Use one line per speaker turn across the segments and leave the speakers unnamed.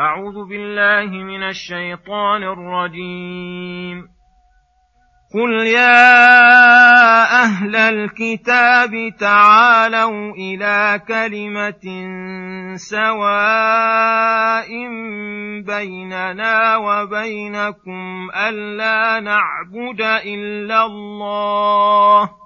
أعوذ بالله من الشيطان الرجيم. قل يا أهل الكتاب تعالوا إلى كلمة سواء بيننا وبينكم ألا نعبد إلا الله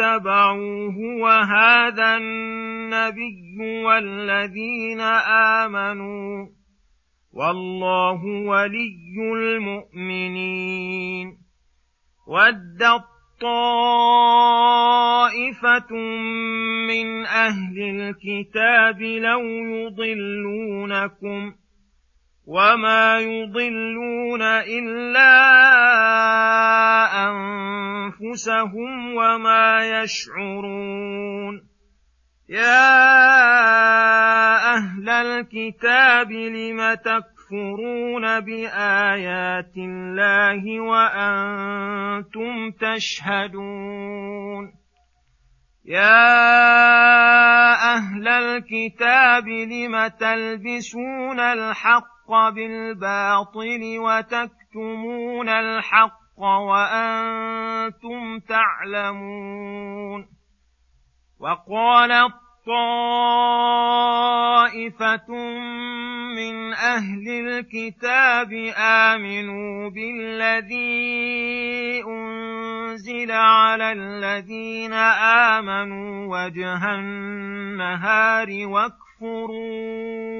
اتبعوه وهذا النبي والذين آمنوا والله ولي المؤمنين ودت طائفة من أهل الكتاب لو يضلونكم وما يضلون إلا أنفسهم وما يشعرون يا أهل الكتاب لم تكفرون بآيات الله وأنتم تشهدون يا أهل الكتاب لم تلبسون الحق بالباطل وتكتمون الحق وأنتم تعلمون وقالت طائفة من أهل الكتاب آمنوا بالذي أنزل على الذين آمنوا وجه النهار واكفروا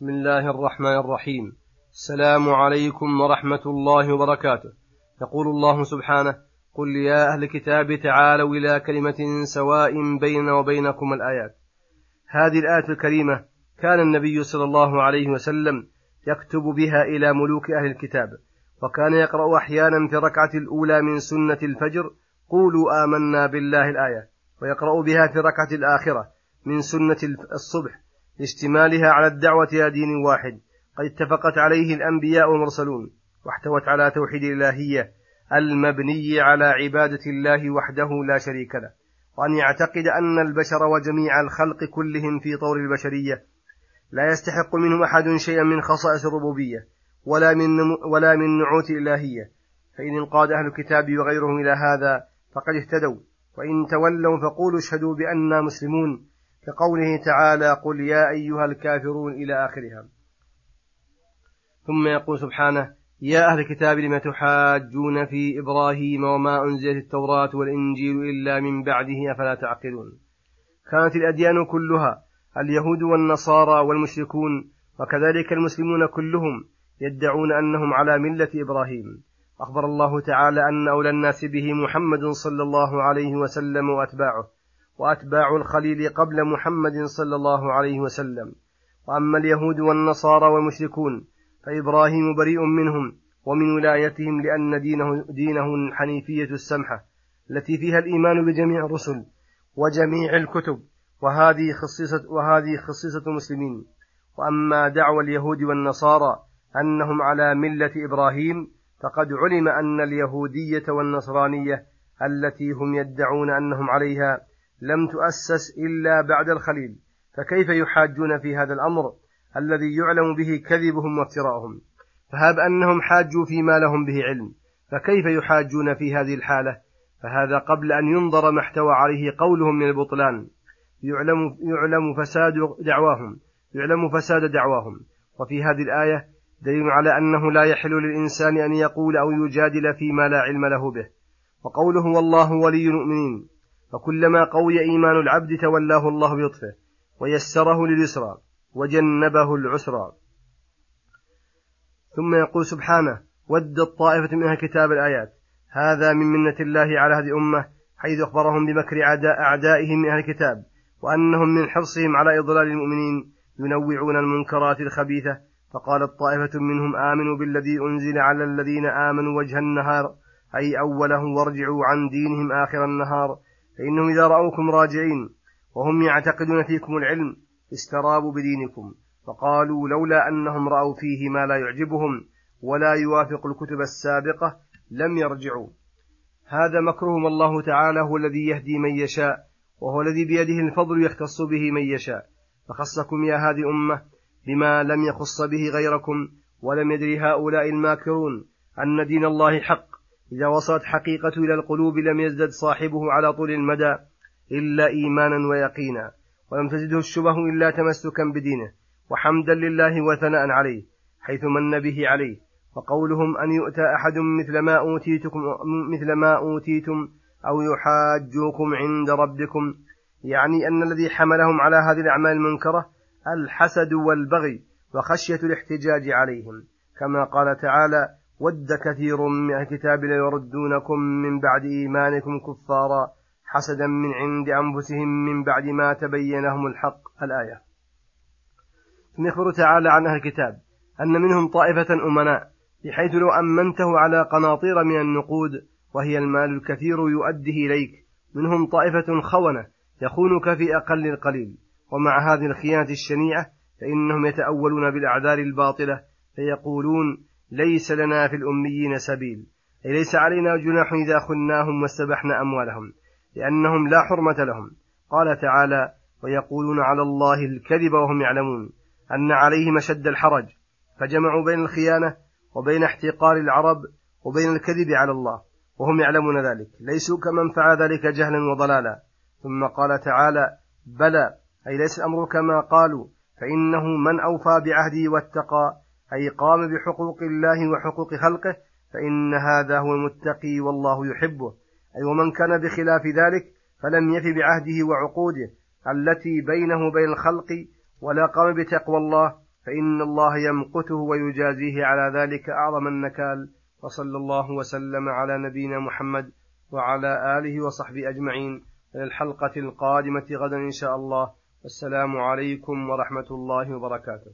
بسم الله الرحمن الرحيم. السلام عليكم ورحمة الله وبركاته. يقول الله سبحانه قل يا أهل الكتاب تعالوا إلى كلمة سواء بيننا وبينكم الآيات. هذه الآية الكريمة كان النبي صلى الله عليه وسلم يكتب بها إلى ملوك أهل الكتاب وكان يقرأ أحيانا في الركعة الأولى من سنة الفجر قولوا آمنا بالله الآية ويقرأ بها في الركعة الآخرة من سنة الصبح. لاشتمالها على الدعوة إلى دين واحد. قد اتفقت عليه الأنبياء والمرسلون واحتوت على توحيد الإلهية المبني على عبادة الله وحده لا شريك له. وأن يعتقد أن البشر وجميع الخلق كلهم في طور البشرية. لا يستحق منهم أحد شيئا من خصائص الربوبية ولا من ولا من نعوت الإلهية. فإن انقاد أهل الكتاب وغيرهم إلى هذا فقد اهتدوا. وإن تولوا فقولوا اشهدوا بأننا مسلمون. كقوله تعالى قل يا أيها الكافرون إلى آخرها. ثم يقول سبحانه يا أهل الكتاب لم تحاجون في إبراهيم وما أنزلت التوراة والإنجيل إلا من بعده أفلا تعقلون. كانت الأديان كلها اليهود والنصارى والمشركون وكذلك المسلمون كلهم يدعون أنهم على ملة إبراهيم. أخبر الله تعالى أن أولى الناس به محمد صلى الله عليه وسلم وأتباعه. وأتباع الخليل قبل محمد صلى الله عليه وسلم. وأما اليهود والنصارى والمشركون فإبراهيم بريء منهم ومن ولايتهم لأن دينه, دينه الحنيفية السمحة التي فيها الإيمان بجميع الرسل وجميع الكتب وهذه خصيصة وهذه خصيصة المسلمين. وأما دعوى اليهود والنصارى أنهم على ملة إبراهيم فقد علم أن اليهودية والنصرانية التي هم يدعون أنهم عليها لم تؤسس إلا بعد الخليل فكيف يحاجون في هذا الأمر الذي يعلم به كذبهم وافتراءهم؟ فهاب أنهم حاجوا فيما لهم به علم فكيف يحاجون في هذه الحالة؟ فهذا قبل أن ينظر ما احتوى عليه قولهم من البطلان. يعلم, يعلم فساد دعواهم يعلم فساد دعواهم. وفي هذه الآية دليل على أنه لا يحل للإنسان أن يقول أو يجادل فيما لا علم له به. وقوله والله ولي المؤمنين. فكلما قوي إيمان العبد تولاه الله بلطفه ويسره لليسرى وجنبه العسرى. ثم يقول سبحانه ودت طائفة من أهل كتاب الآيات. هذا من منة الله على هذه الأمة حيث أخبرهم بمكر أعدائهم من أهل الكتاب وأنهم من حرصهم على إضلال المؤمنين ينوعون المنكرات الخبيثة. فقالت طائفة منهم آمنوا بالذي أنزل على الذين آمنوا وجه النهار أي أوله وارجعوا عن دينهم آخر النهار فإنهم إذا رأوكم راجعين وهم يعتقدون فيكم العلم استرابوا بدينكم فقالوا لولا أنهم رأوا فيه ما لا يعجبهم ولا يوافق الكتب السابقة لم يرجعوا. هذا مكرهم الله تعالى هو الذي يهدي من يشاء وهو الذي بيده الفضل يختص به من يشاء. فخصكم يا هذه الأمة بما لم يخص به غيركم ولم يدري هؤلاء الماكرون أن دين الله حق إذا وصلت حقيقة إلى القلوب لم يزدد صاحبه على طول المدى إلا إيمانا ويقينا ولم تزده الشبه إلا تمسكا بدينه وحمدا لله وثناء عليه حيث من به عليه. وقولهم أن يؤتى أحد مثل ما أوتيتكم مثل ما أوتيتم أو يحاجوكم عند ربكم. يعني أن الذي حملهم على هذه الأعمال المنكرة الحسد والبغي وخشية الاحتجاج عليهم. كما قال تعالى ود كثير من الكتاب ليردونكم من بعد إيمانكم كفارا حسدا من عند أنفسهم من بعد ما تبين لهم الحق. الآية. ثم يخبر تعالى عن أهل الكتاب أن منهم طائفة أمناء بحيث لو أمنته على قناطير من النقود وهي المال الكثير يؤديه إليك. منهم طائفة خونة يخونك في أقل القليل. ومع هذه الخيانة الشنيعة فإنهم يتأولون بالأعذار الباطلة فيقولون ليس لنا في الأميين سبيل. أي ليس علينا جناح إذا خناهم واستبحنا أموالهم لأنهم لا حرمة لهم. قال تعالى ويقولون على الله الكذب وهم يعلمون أن عليهم أشد الحرج. فجمعوا بين الخيانة وبين احتقار العرب وبين الكذب على الله وهم يعلمون ذلك. ليسوا كمن فعل ذلك جهلا وضلالا. ثم قال تعالى بلى. أي ليس الأمر كما قالوا فإنه من أوفى بعهده واتقى أي قام بحقوق الله وحقوق خلقه فإن هذا هو المتقي والله يحبه. أي ومن كان بخلاف ذلك فلم يف بعهده وعقوده التي بينه وبين الخلق ولا قام بتقوى الله فإن الله يمقته ويجازيه على ذلك أعظم النكال. وصلى الله وسلم على نبينا محمد وعلى آله وصحبه أجمعين. إلى الحلقة القادمة غدا إن شاء الله. والسلام عليكم ورحمة الله وبركاته.